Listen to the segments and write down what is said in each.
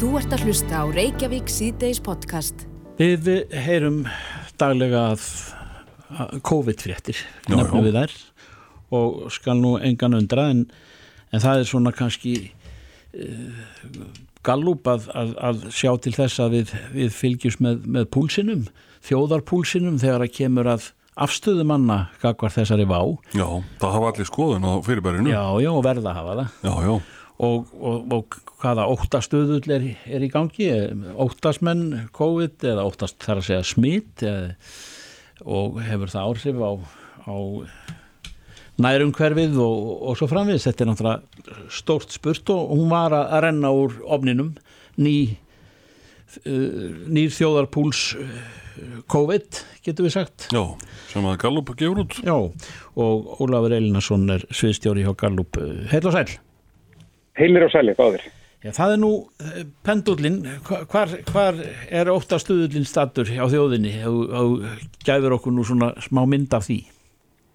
Þú ert að hlusta á Reykjavík síðdeis podcast. Við heyrum daglega að COVID-fréttir, nefnum við þær og skal nú engan undra en, en það er svona kannski uh, gallup að, að, að sjá til þess að við, við fylgjum með, með púlsinum, þjóðarpúlsinum þegar að kemur að afstöðumanna kakvar þessari vá. Já, það hafa allir skoðun á fyrirbærinu. Já, já, verða að hafa það. Já, já. Og, og, og hvaða óttastöðull er, er í gangi? Óttasmenn COVID eða óttast þar að segja smitt og hefur það áhrif á, á nærumhverfið og, og svo framvið þetta er náttúrulega stórt spurt og hún var að renna úr ofninum. Ný nýr þjóðarpúls COVID, getur við sagt. Já, sem að Gallup gefur út. Já, og Ólafur Elinarsson er sviðstjóri hjá Gallup. Heil og sæl heilir og sæli, báðir. Já, það er nú eh, pendullin, hvar, hvar er óttastuðullin statur á þjóðinni og gæður okkur nú svona smá mynd af því?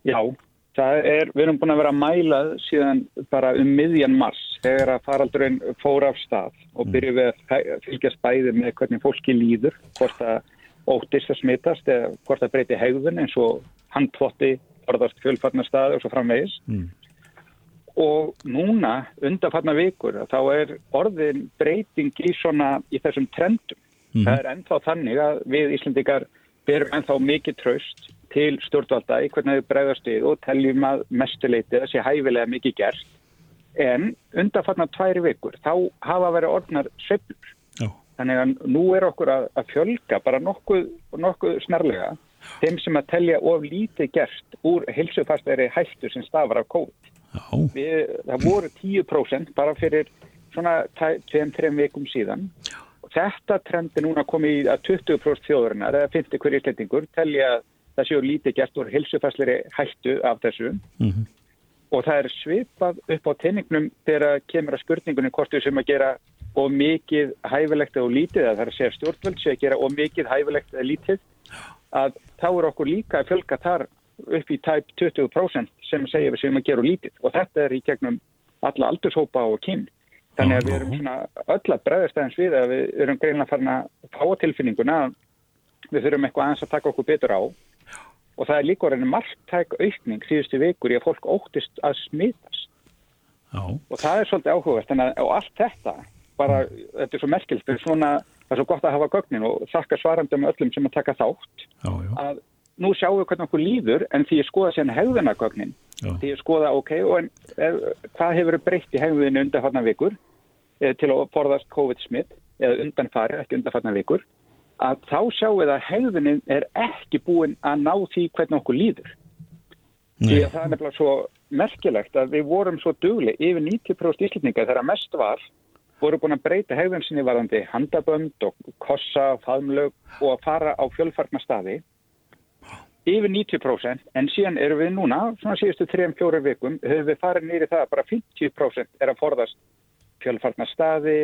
Já, það er, við erum búin að vera að mæla síðan bara um miðjan mars þegar að faraldurinn fór af stað og mm. byrju við að fylgjast bæði með hvernig fólki líður, hvort að óttist að smittast eða hvort að breyti hegðun eins og handflotti, orðast fjölfarnar staði og svo framvegis. Mm og núna undanfarnar vikur þá er orðin breyting í svona í þessum trendum. Mm. Það er ennþá þannig að við Íslandikar berum ennþá mikið tröst til stjórnvalda í hvernig þau bregðast við og teljum að mestuleiti þessi hæfilega mikið gert en undanfarnar tværi vikur þá hafa verið orðnar söfnur. Oh. Þannig að nú er okkur að, að fjölga bara nokkuð, nokkuð snarlega þeim sem að telja of lítið gert úr hilsufastæri hættu sem stafar af COVID. Við, það voru 10% bara fyrir svona 2-3 vikum síðan Já. og þetta trendi núna komið að 20% þjóðurinnar eða 50 hverjir slettingur telja að það séu lítið gert úr hilsufæsleiri hættu af þessu mm -hmm. og það er svipað upp á teiningnum þegar kemur að spurningunum hvort við sem að gera og mikið hæfilegt og lítið að það er að segja stjórnvöld sem að gera og mikið hæfilegt eða lítið að þá er okkur líka að fjölga þar upp í tæp 20% sem segja við sem að gera lítið og þetta er í gegnum alla aldurshópa og kyn. Þannig að við erum svona öll að bregðast aðeins við að við erum greinlega farin að fá tilfinninguna við þurfum eitthvað aðeins að taka okkur betur á og það er líka orðinu margtæk aukning síðustu vikur í að fólk óttist að smitast já. og það er svolítið áhugast en að, allt þetta bara, þetta er svo merkilt, þetta er svona það er svo gott að hafa gögnin og þakka svarandum öllum sem að taka þátt já, já. að nú sjáum við hvernig okkur líður en því ég skoða sérna hegðunargögnin því ég skoða ok, og en, er, hvað hefur breytt í hegðuninu undanfarnar vikur e, til að forðast COVID-smitt eða undanfari, ekki undanfarnar vikur að þá sjáum við að hegðunin er ekki búin að ná því hvernig okkur líður. Nei. því að það er nefnilega svo merkilegt að við vorum svo dugli yfir 90% íslutninga þegar mest var voru búin að breyta hegðun sinni varðandi handabönd og kossa, faðmlög og að fara á fjölfarnastaði yfir 90% en síðan eru við núna, svona síðustu 3-4 vikum, höfum við farið nýri það að bara 50% er að forðast fjölfarnar staði,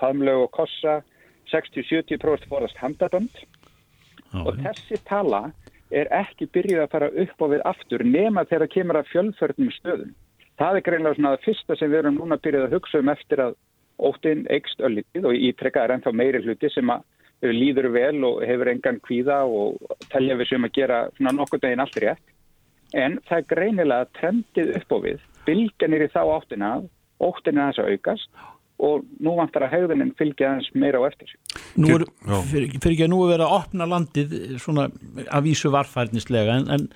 faðmlög og kossa, 60-70% forðast handabönd ah, og þessi tala er ekki byrjuð að fara upp á við aftur nema þegar það kemur að fjölförnum stöðum. Það er greinlega svona það fyrsta sem við erum núna byrjuð að hugsa um eftir að óttinn eikst öllitið og ítrekka er ennþá meiri hluti sem að líður vel og hefur engan kvíða og telja við sem að gera svona nokkur deginn allt rétt. En það er greinilega trendið upp á við, bylganir í þá áttina, óttina þess að aukast og nú vantar að hegðunin fylgja þess meira á eftir. Nú er, fyrir, fyrir ekki að nú er verið að opna landið svona að vísu varfærnislega en, en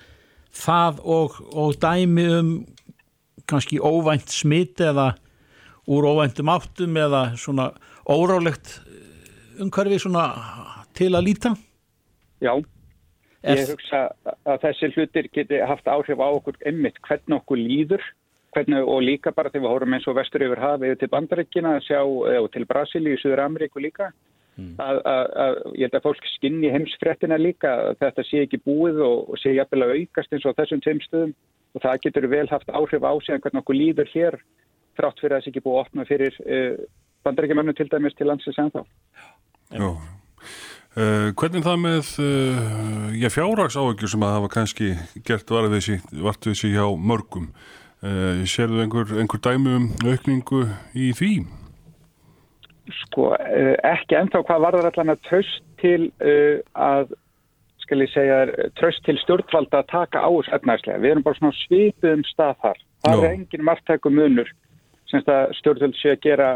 það og, og dæmi um kannski óvænt smitt eða úr óvæntum áttum eða svona órálegt umhverfi svona til að líta? Já, ég er... hugsa að þessi hlutir geti haft áhrif á okkur emmitt hvernig okkur líður hvernig, og líka bara þegar við hórum eins og vestur yfir hafið til Bandaríkina og til Brasilíu, Suður Ameríku líka mm. að, að, að ég held að fólk skinni heimsfrettina líka þetta sé ekki búið og, og sé jafnvel að aukast eins og þessum teimstöðum og það getur vel haft áhrif á sig hvernig okkur líður hér þrátt fyrir að það sé ekki búið að opna fyrir uh, Bandaríkjamönnum til dæmis til landsins en þá. Já. Uh, hvernig það með uh, já, fjárrags áökjur sem að hafa kannski gert vartu þessi hjá mörgum uh, sérðu einhver, einhver dæmi um aukningu í því? sko ekki ennþá hvað varðar allan að tröst til að skal ég segja tröst til stjórnvalda að taka á þessu efnæslega. Við erum bara svona svipuðum stað þar. Það Já. er engin margtæku munur semst að stjórnvald sé að gera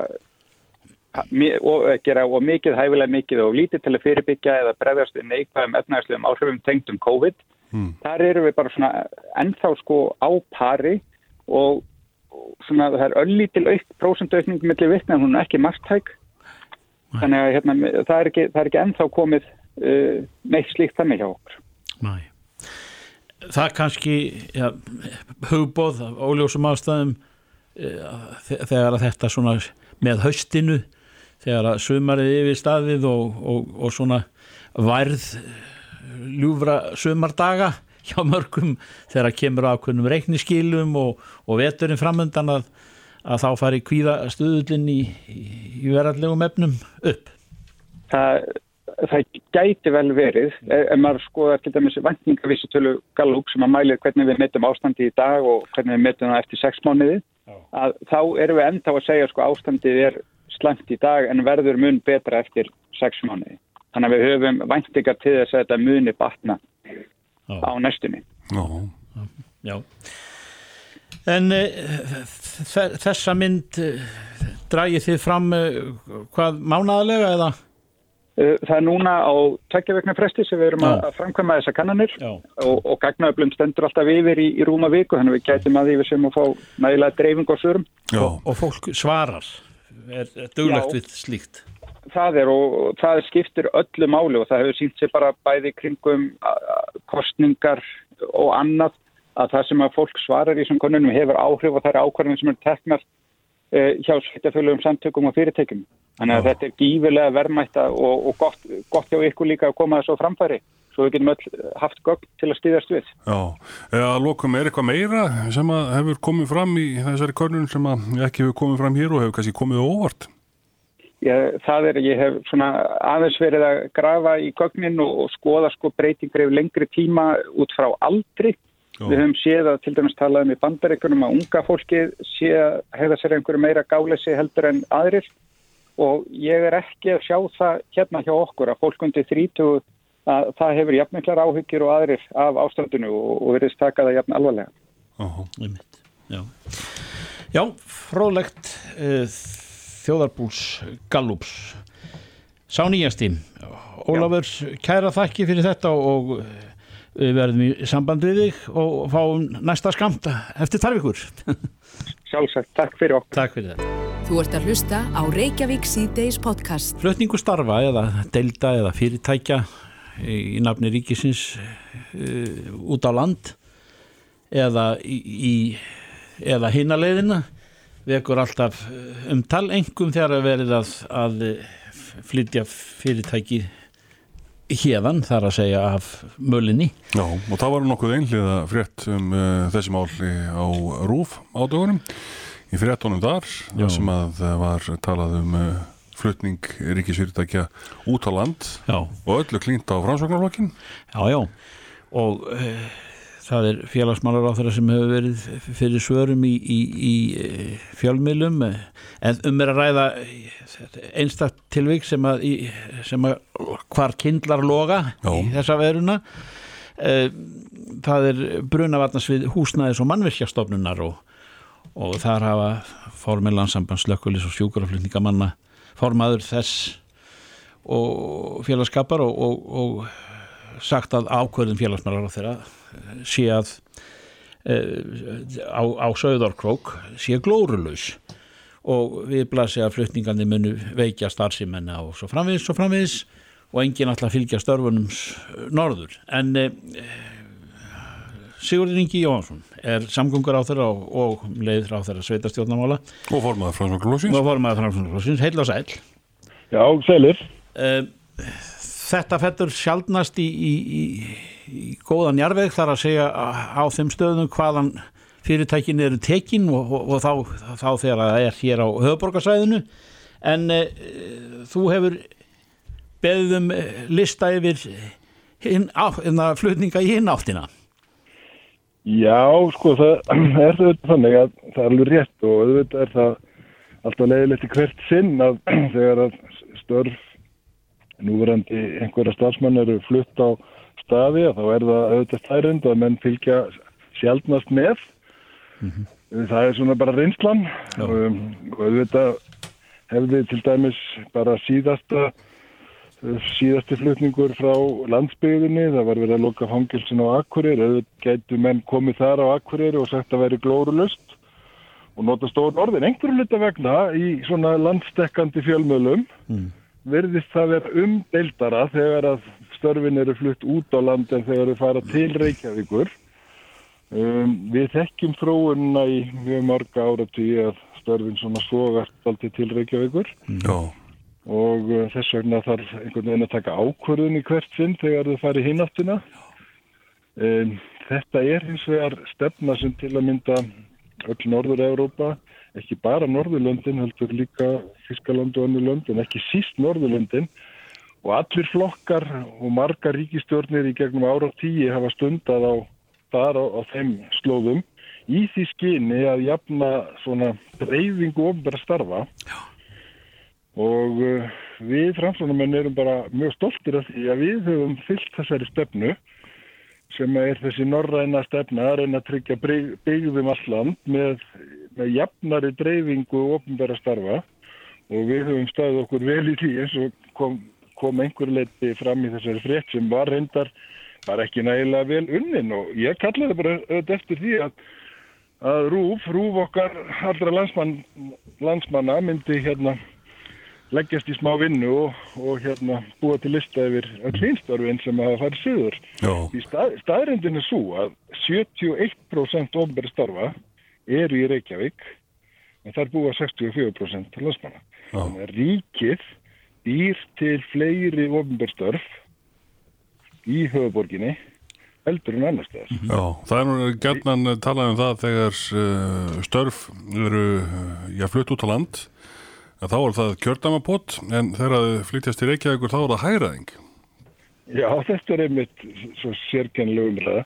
og, eh, gera og mikið, hæfilega mikið og lítið til að fyrirbyggja eða bregðast við neikvæðum efnæslegum áhrifum tengdum COVID. Hmm. Þar eru við bara svona ennþá sko á pari og svona það er öllítil aukt prósendaukning millir vikna, hún er ekki margtæk þannig að hérna, það, er ekki, það er ekki ennþá komið uh, neitt slíkt þannig hjá okkur. Næ. Það kannski ja, hugbóð af óljósum ástæðum eh, þe- þegar þetta svona með haustinu þegar að sumarið yfir staðið og, og, og svona værð ljúfra sumardaga hjá mörgum þegar kemur ákveðnum reikniskilum og, og veturinn framöndan að, að þá fari kvíða stuðullin í, í, í verallegum efnum upp. Það, það gæti vel verið ef maður skoðar til dæmis vantningavísitölu Gallup sem að mælir hvernig við metum ástandi í dag og hvernig við metum það eftir sex mánuði að þá erum við enda að segja sko ástandið er slæmt í dag en verður mun betra eftir sex mánuði. Þannig að við höfum væntingar til þess að þetta muni batna Já. á næstunni. Já, Já. En uh, þessa mynd uh, dragið þið fram uh, hvað mánaðarlega eða? Það er núna á tveggja vegna fresti sem við erum Já. að framkvæma þessa kannanir Já. og, og gagnaöflum stendur alltaf yfir í, í rúma viku þannig að við gætum að því við sem að fá nægilega dreifing og svörum. Og, og fólk svarar, er, er duglegt Já. við slíkt. Það er og, það skiptir öllu máli og það hefur sínt sér bara bæði kringum kostningar og annað að það sem að fólk svarar í þessum konunum hefur áhrif og það er ákvarðin sem er teknar uh, hjá sveitafölugum samtökum og fyrirtækjum. Þannig að Já. þetta er gífilega verðmætta og, og gott, gott hjá ykkur líka að koma þessu framfæri svo við getum öll haft gögn til að stýðast við. já. Eða að lokum er eitthvað meira sem að hefur komið fram í þessari körnun sem að ekki hefur komið fram hér og hefur kannski komið óvart. Ég, það er, ég hef svona aðeins verið að grafa í gögnin og, og skoða sko breytingar yfir lengri tíma út frá aldri. Já. Við höfum séð að til dæmis talaðum í bandaríkunum að unga fólkið sé að hefða sér einhverju meira gáleysi heldur en aðrir og ég er ekki að sjá það hérna hjá okkur að fólk undir 30 að það hefur jafnmiklar áhyggjur og aðrir af ástandinu og, og verðist taka það jafn alvarlega. Já, Einmitt. Já, Já fróðlegt uh, þjóðarbúls Gallups. Sá nýjasti. Ólafur, kæra þakki fyrir þetta og eh, við verðum í samband við þig og fáum næsta skamta eftir tarfikur. Sjálfsagt, takk fyrir okkur. Takk fyrir þetta. Þú ert að hlusta á Reykjavík C-Days podcast. Flutningu starfa eða delda eða fyrirtækja í, nafni ríkisins uh, út á land eða í, í eða hinaleiðina vekur alltaf eh, umtal engum þegar að verið að, að eh, flytja fyrirtæki hérðan þar að segja af mölinni já, og það var nokkuð einhliða frétt um uh, þessi mál í- á Rúf á dögunum í fréttonum þar, Já. þar sem að það var talað um uh, flutning ríkisfyrirtækja út á land Já, og öllu klínt á framsvagnarlokkin. já, já og uh, það er félagsmálar á þeirra sem hefur verið fyrir svörum í, í, í eh, fjölmiðlum eh, en um er að ræða einstak tilvík sem að, í, sem að hvar kindlar loga Já. í þessa veruna það er brunavarnasvið húsnæðis og mannvirkjastofnunar og, og þar hafa formið landsambands slökkulis og sjúkuraflutningamanna formaður þess og félagskapar og, og, og sagt að ákvörðin félagsmálar á þeirra sé að e, á, á sögðarkrók sé glórulaus og við blasi að flutningandi munu veikja starfsimenna og svo framvegis og framvegis og enginn alltaf fylgja störfunum s- norður. En e, Sigurður Ingi Jóhansson er samgöngur á þeirra og, og leiður á þeirra sveitastjórnamála og formaður framsvöndurflossins, heil og sæl Já, sælir. Eh, Þetta fettur sjaldnast í, í, í, í góðan jarveg þar að segja á þeim stöðum hvaðan fyrirtækin eru tekin og, og, og þá, þá þegar það er hér á höfuborgarsæðinu en e, þú hefur beðið um eh, lista yfir hinn, á, hinna, flutninga í hinn áttina Já, sko, það er auðvitað þannig að það er alveg rétt og auðvitað er það alltaf leiðilegt í hvert sinn að þegar að störf núverandi einhverja starfsmann eru flutt á staði þá er það auðvitað stærund að menn fylgja sjálfnast með. Mm -hmm. það er svona bara reynslan. Um, og auðvitað hefði til dæmis bara síðasta síðasti flutningur frá landsbygðinni, það var verið að loka fangilsin á Akkurir, auðvitað gætu menn komið þar á Akkurir og sagt að veri glórulust og nota stór orðin einhverju luta vegna í svona landstekkandi fjölmölum mm. verðist það vera umdeildara þegar að störfin eru flutt út á land en þegar þau fara til Reykjavíkur. Um, við þekkjum þróunna í mjög marga áratví að störfin svona svogast alltaf til Reykjavíkur. Já. Og uh, þess vegna þarf einhvern veginn að taka ákvörðun í hvert sinn þegar þau fari hináttina. Um, þetta er hins vegar stefna sem til að mynda öll Norður-Európa, ekki bara Norðurlöndin, heldur líka Fískaland og önnu lönd, en ekki síst Norðurlöndin og allir flokkar og margar ríkistjórnir í gegnum ára tíu hafa stundað á þar á, á þeim slóðum í því skyni að jafna svona reyfingu ofnbæra starfa Já. Og uh, við framslunamenn erum bara mjög stoltir af því að við höfum fyllt þessari stefnu sem er þessi norræna stefna að reyna að tryggja byggðum alland með, með jafnari dreifingu ofnbæra starfa. Og við höfum staðið okkur vel í því eins og kom kom einhver leiti fram í þessari frétt sem var reyndar bara ekki nægilega vel unnin. Og ég kallaði bara auðvitað eftir því að, að Rúf, Rúf okkar allra landsmann, landsmanna myndi hérna leggjast í smá vinnu og, og hérna búa til lista yfir klínstörfin sem hafa farið söður. Í stað, staðrindin er svo að 71% ofnbæri starfa eru í Reykjavík en það er búa 64% landsmanna. Þannig að ríkið býr til fleiri ofinbjörnstörf í höfuborginni heldur en annars þess. Já, það er nú gætnan talað um það þegar uh, störf eru já, flutt út á land þá er það kjördamapott en þegar það flyttjast til Reykjavíkur þá er það hægraðing. Já, þetta er einmitt svo sérkennileg umræða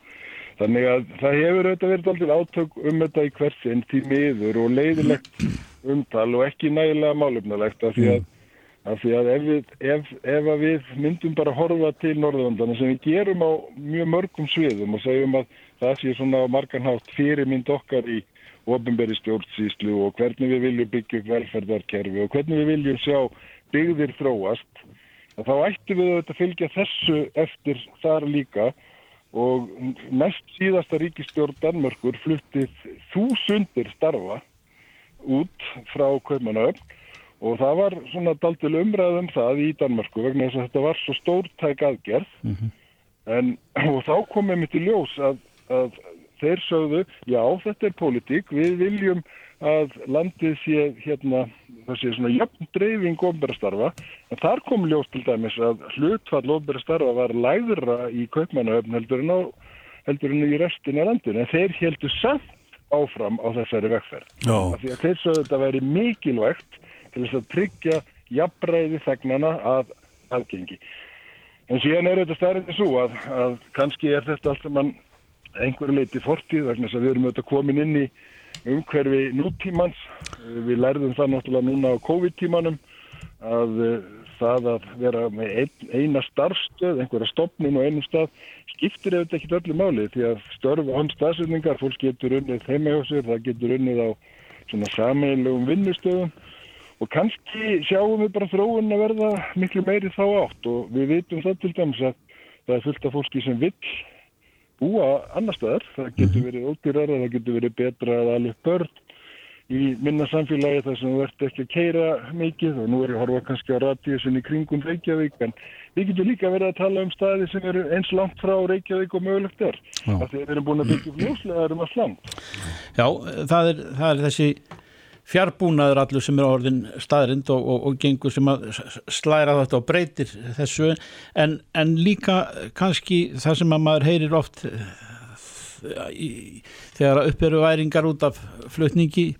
þannig að það hefur auðvitað verið alltaf átök um þetta í hversin til miður og leiðilegt umtal og ekki nægilega málumnalegt af því að af því að ef við, ef, ef við myndum bara horfa til Norðurlandana sem við gerum á mjög mörgum sviðum og segjum að það sé svona marganhátt fyrirmynd okkar í ofinberi stjórnsýslu og hvernig við viljum byggja upp velferðarkerfi og hvernig við viljum sjá byggðir þróast þá ættum við að fylgja þessu eftir þar líka og næst síðasta ríkistjórn Danmörkur fluttið þúsundir starfa út frá Kaupanöfn og það var svona daldil umræðum það í Danmarku vegna þess að þetta var svo stórtæk aðgerð mm -hmm. en og þá komum við til ljós að, að þeir sögðu, já þetta er pólitík, við viljum að landið sé hérna það sé svona jöfn dreifing ofnbærastarfa en þar kom ljós til dæmis að hlutfall ofnbærastarfa var læðra í kaupmannahöfn heldur en á heldur en í restin af landinu en þeir heldur samt áfram á þessari vegferð. Því að þeir sögðu þetta væri mikilvægt til þess að tryggja jafnræði þegnana að aðgengi. En síðan er þetta stærðið svo að, að kannski er þetta allt sem mann einhverju leiti fortíð vegna þess að við erum auðvitað komin inn í umhverfi nútímans. Við lærðum það náttúrulega núna á COVID-tímanum að eh, það að vera með ein, eina starfstöð, einhverja stopnum og einum stað skiptir auðvitað ekkit öllu máli því að störf og hans staðsynningar, fólk getur unnið sér, það getur unnið á svona sameiglegum vinnustöðum og kannski sjáum við bara þróun að verða miklu meiri þá átt og við vitum það til dæmis að það er fullt af fólki sem vill búa annar staðar, það getur mhm. verið ódýrar það getur verið betra að alveg börn í minna samfélagi þar sem þú ert ekki að keira mikið og nú er ég að horfa kannski á radíusin í kringum Reykjavík en við getum líka verið að tala um staði sem eru eins langt frá Reykjavík og mögulegt er. Það er við erum búin að byggja fljóslega um að slangt. Já, það er, það er þessi fjárbúnaður allur sem er orðin staðrind og, og, og gengur sem að slæra þetta og breytir þessu. En, en líka kannski það sem að maður heyrir oft eh, í, þegar upperu væringar út af flutningi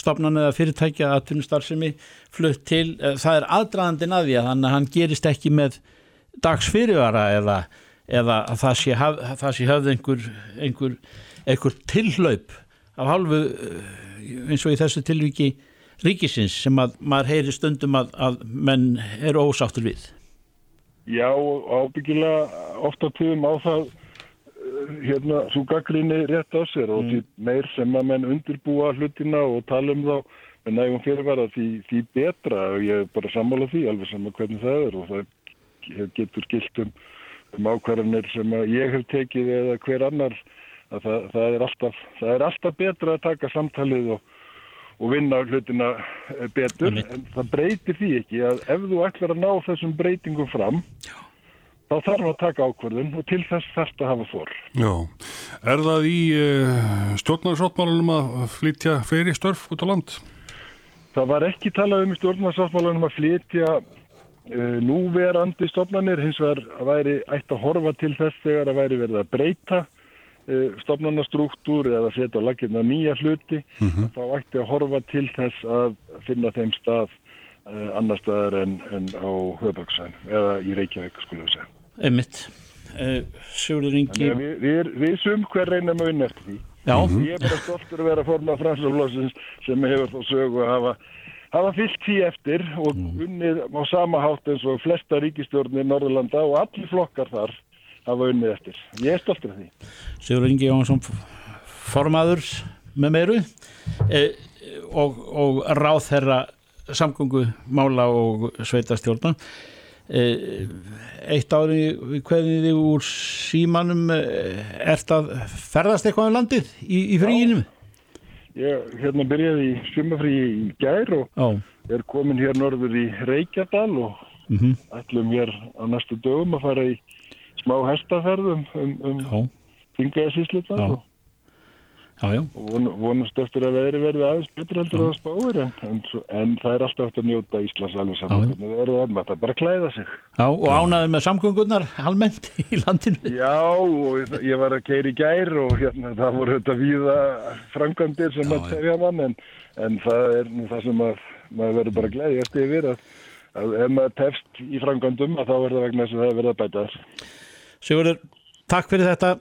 stopnan eða fyrirtækja að tunnustarfsemi flutt til, eh, það er aðdraðandin að því að að hann gerist ekki með dagsfyrirvara eða, eða að það sé, haf, það sé höfð einhver, einhver, einhver tillaup af halvu eh, eins og í þessu tilviki ríkisins sem að maður heyri stundum að, að menn eru ósáttur við? Já, ábyggilega ofta tíðum á það eh, hérna, svo gaggrinni rétt á sér og því meir sem að menn undirbúa hlutina og tala um þá með nægum fyrirvara því, því betra og ég er bara sammála því alveg saman hvernig það er og það getur gilt um, um ákvarðanir sem að ég hef tekið eða hver annar það, það, er alltaf, það er alltaf betra að taka samtalið og, og vinna hlutina eh, betur en það breytir því ekki að ef þú ætlar að ná þessum breytingum fram Já. þá þarf að taka ákvarðun og til þess þarf að hafa þor. Já, er það í uh, stjórnarsáttmálunum að flytja fleiri störf út á land? Það var ekki talað um í stjórnarsáttmálunum að flytja uh, núverandi stofnanir, hins vegar að væri ætti að horfa til þess þegar að væri verið að breyta uh, stofnanastruktúr eða setja á lakirna nýja hluti, mm -hmm. þá ætti að horfa til þess að finna þeim stað uh, annar staðar en, en á höfböksan eða í Reykjavík skulle við segja. Emmitt, Sigurður Ingi... Við, við, við sum hver reynum að vinna eftir því. Já. Ég er bara stoltur að vera að forma fransaflósins sem hefur þá sögu að hafa, hafa fyllt því eftir og mm. unnið á sama hátt eins og flesta ríkistjórnir Norðurlanda og allir flokkar þar hafa unnið eftir. Ég er stoltur af því. Sigur Ingi Jónsson, formaður með meiru eh, og, og ráð þeirra samgöngu mála og sveitastjórna. Eh, eitt ári hvernig þið úr símanum ert að ferðast eitthvað á um landið í, í fríinum? Ég hérna byrjaði í sumafríi í gær og Já. er komin hér norður í Reykjadal og mm -hmm. ætlum hér á næstu dögum að fara í smá hestaferðum um, um þingaðsíslutar og Já, já. Von, vonast eftir að veðri verði aðeins betur heldur að spáir en, en, en það er alltaf eftir að njóta Íslands alveg saman það er það bara að klæða sig. Já og ánaður með samgöngunar almennt í landinu. Já og ég var að keira í gær og hérna það voru þetta víða frangandir sem já, að tegja mann en, en það er nú það sem að maður verður bara að glæðjast yfir að, að ef maður tefst í frangandum að þá verður það vegna þess að það verður að bæta Sigurður, takk fyrir þetta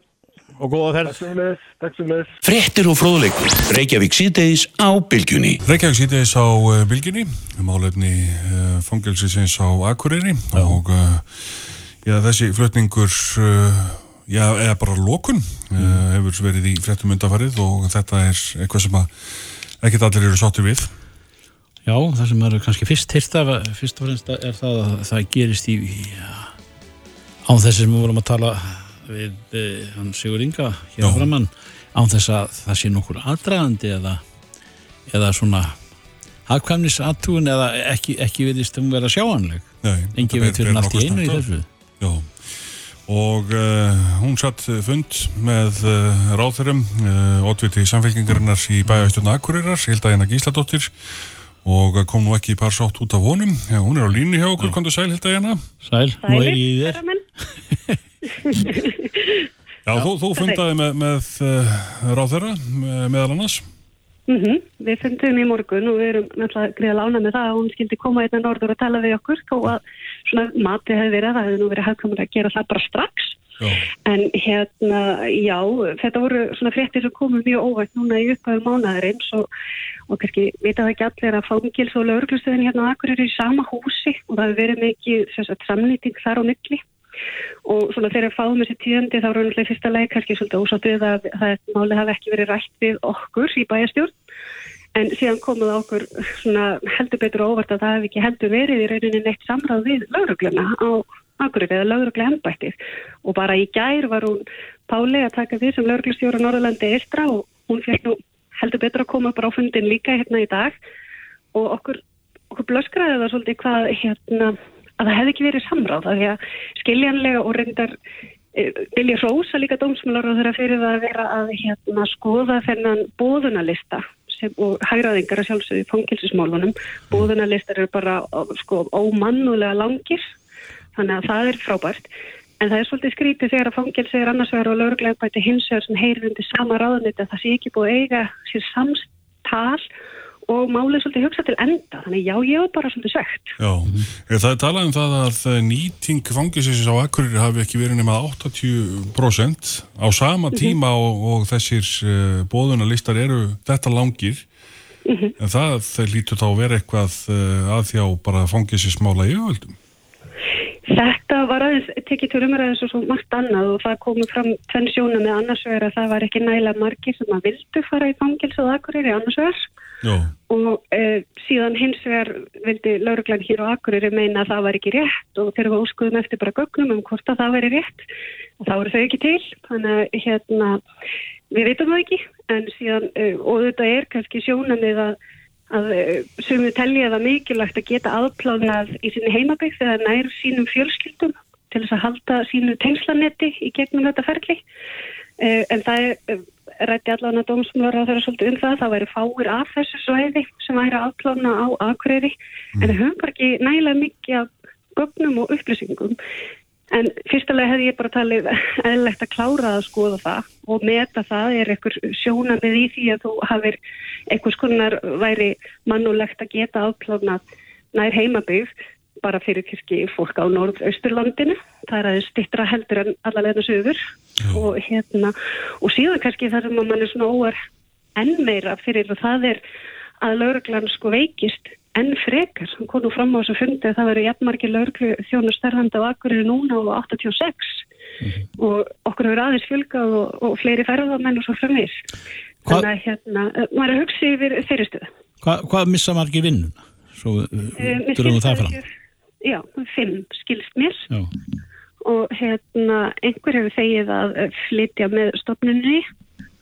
og góða ferð. Takk sem leðis, takk sem leðis. Frettir og fróðleikur, Reykjavík síðdeis á Bilgjunni. Reykjavík síðdeis á uh, Bilgjunni, málefni uh, fangelsisins á Akureyri já. og uh, já, þessi flutningur, já, eða bara lókun, mm. hefur verið í frettum undafarið og þetta er eitthvað sem að ekkert allir eru sáttir við. Já, það sem eru kannski fyrst hýrta, fyrst og fremst er það að það gerist í, á þessi sem við vorum að tala við eh, hann Sigur Inga hér framann án þess að það sé nokkur aðdragandi eða, eða svona hafkvæmnisattúin eða ekki, ekki viðist um vera sjáanleg. Engi veit fyrir allt í einu í þessu. Já. Og uh, hún satt fund með uh, ráðurum uh, ótviti samfélkingarinnar í bæjaustjórna Akureyrar, Hilda Jana Gísladóttir. Og kom nú ekki í par sátt út af honum. Já, hún er á línu hjá okkur, kom þú sæl Hilda Jana Sæl, nú er ég í þér Já, þú, þú fundaði með, með uh, ráðherra meðal annars mm -hmm. Við fundum í morgun og við erum náttúrulega greiða lána með það að hún skildi koma hérna norður og tala við okkur og að svona matið hefði verið það hefði nú verið hafðkomur að gera það bara strax já. en hérna, já þetta voru svona fréttir sem komum mjög óvægt núna í upphæðu mánaðarins og, og kannski vita það ekki allir að fangils og lauruglustöðin hérna á akkur eru í sama húsi og það hefur verið mikið samnýting þar á nykli og svona þegar fáum þessi tíðandi þá er það fyrsta leið kannski svolítið ósáttuð að það málið hafi ekki verið rætt við okkur í bæjastjórn en síðan komuð okkur heldur betur óvart að það hefði ekki heldur verið í rauninni neitt samráð við laurugluna á Akureyri eða laurugla ennbættið og bara í gær var hún Páli að taka því sem lauruglustjóra Norðalandi Eistra og hún fyrir nú heldur betur að koma bara á fundin líka hérna í dag. Og okkur, okkur blöskraði það svolítið hvað hérna að það hefði ekki verið samráð af því að skiljanlega og reyndar vilja e, rosa líka dómsmálar og þeirra fyrir það að vera að hérna, skoða þennan bóðunalista sem, og hægraðingar að sjálfsögðu fangilsismálunum bóðunalistar eru bara sko, ómannulega langir þannig að það er frábært. En það er svolítið skrítið þegar að fangilsi er annars vegar og lögurlega bæti hins vegar sem heyrir undir sama ráðanit að það sé ekki búið eiga sér samstal og málið svolítið hugsa til enda þannig já, ég var bara svolítið sögt Já, það er talað um það að nýting fangisins á Akureyri hafi ekki verið nema 80% á sama mhm. tíma mm -hmm. og, og þessir uh, bóðunarlistar eru þetta langir Mm -hmm. En það, það lítur þá að vera eitthvað uh, að þjá bara fangið sér smála yfirvöldum? Þetta var aðeins tekið til umræðis og svo margt annað og það komið fram tvenn sjóna með annars vegar að það var ekki næla margir sem að vildu fara í fangilsu og akkurir í annars vegar Jó. og e, síðan hins vegar vildi lauruglan hér og akkurir meina að það var ekki rétt og þegar við óskuðum eftir bara gögnum um hvort að það veri rétt. Og þá eru þau ekki til þannig að hérna við veitum það ekki. En síðan e, og þetta er kannski sjónanið að að eh, sumið telja það mikilvægt að geta aðplánað í sinni heimabygg þegar nær sínum fjölskyldum til þess að halda sínu tengslanetti í gegnum þetta ferli. Eh, en það er eh, rætti allan að dómsmjóra þeirra svolítið um það það væri fáir af þessu svæði sem væri aðplána á aðkvæði mm. en það höfum bara ekki nægilega mikið af gögnum og upplýsingum En fyrstulega hefði ég bara talið eðlegt að klára að skoða það og meta það er einhver sjónamið í því að þú hafið einhvers konar væri mannulegt að geta afplánað nær heimabygg bara fyrir kirkji fólk á norð-austurlandinu. Það er aðeins stittra heldur en allavegna sögur og, hérna, og síðan kannski þar sem mann er svona óar enn meira fyrir og það er að lauruglan sko veikist enn frekar, hann kom nú fram á þessu fundi að það verið jæfnmarki lauruglu þjónu stærðanda á akkurir núna á 86 mm -hmm. og okkur hefur aðeins fjölgað og, og fleiri ferðamenn og svo framir þannig að hérna, maður er hugsið yfir fyrirstöðu Hva, Hvað missa margi vinnun? Svo durum við það fram. Já, fimm skilst mér. Já. Og hérna einhver hefur þegið að flytja með stofnunni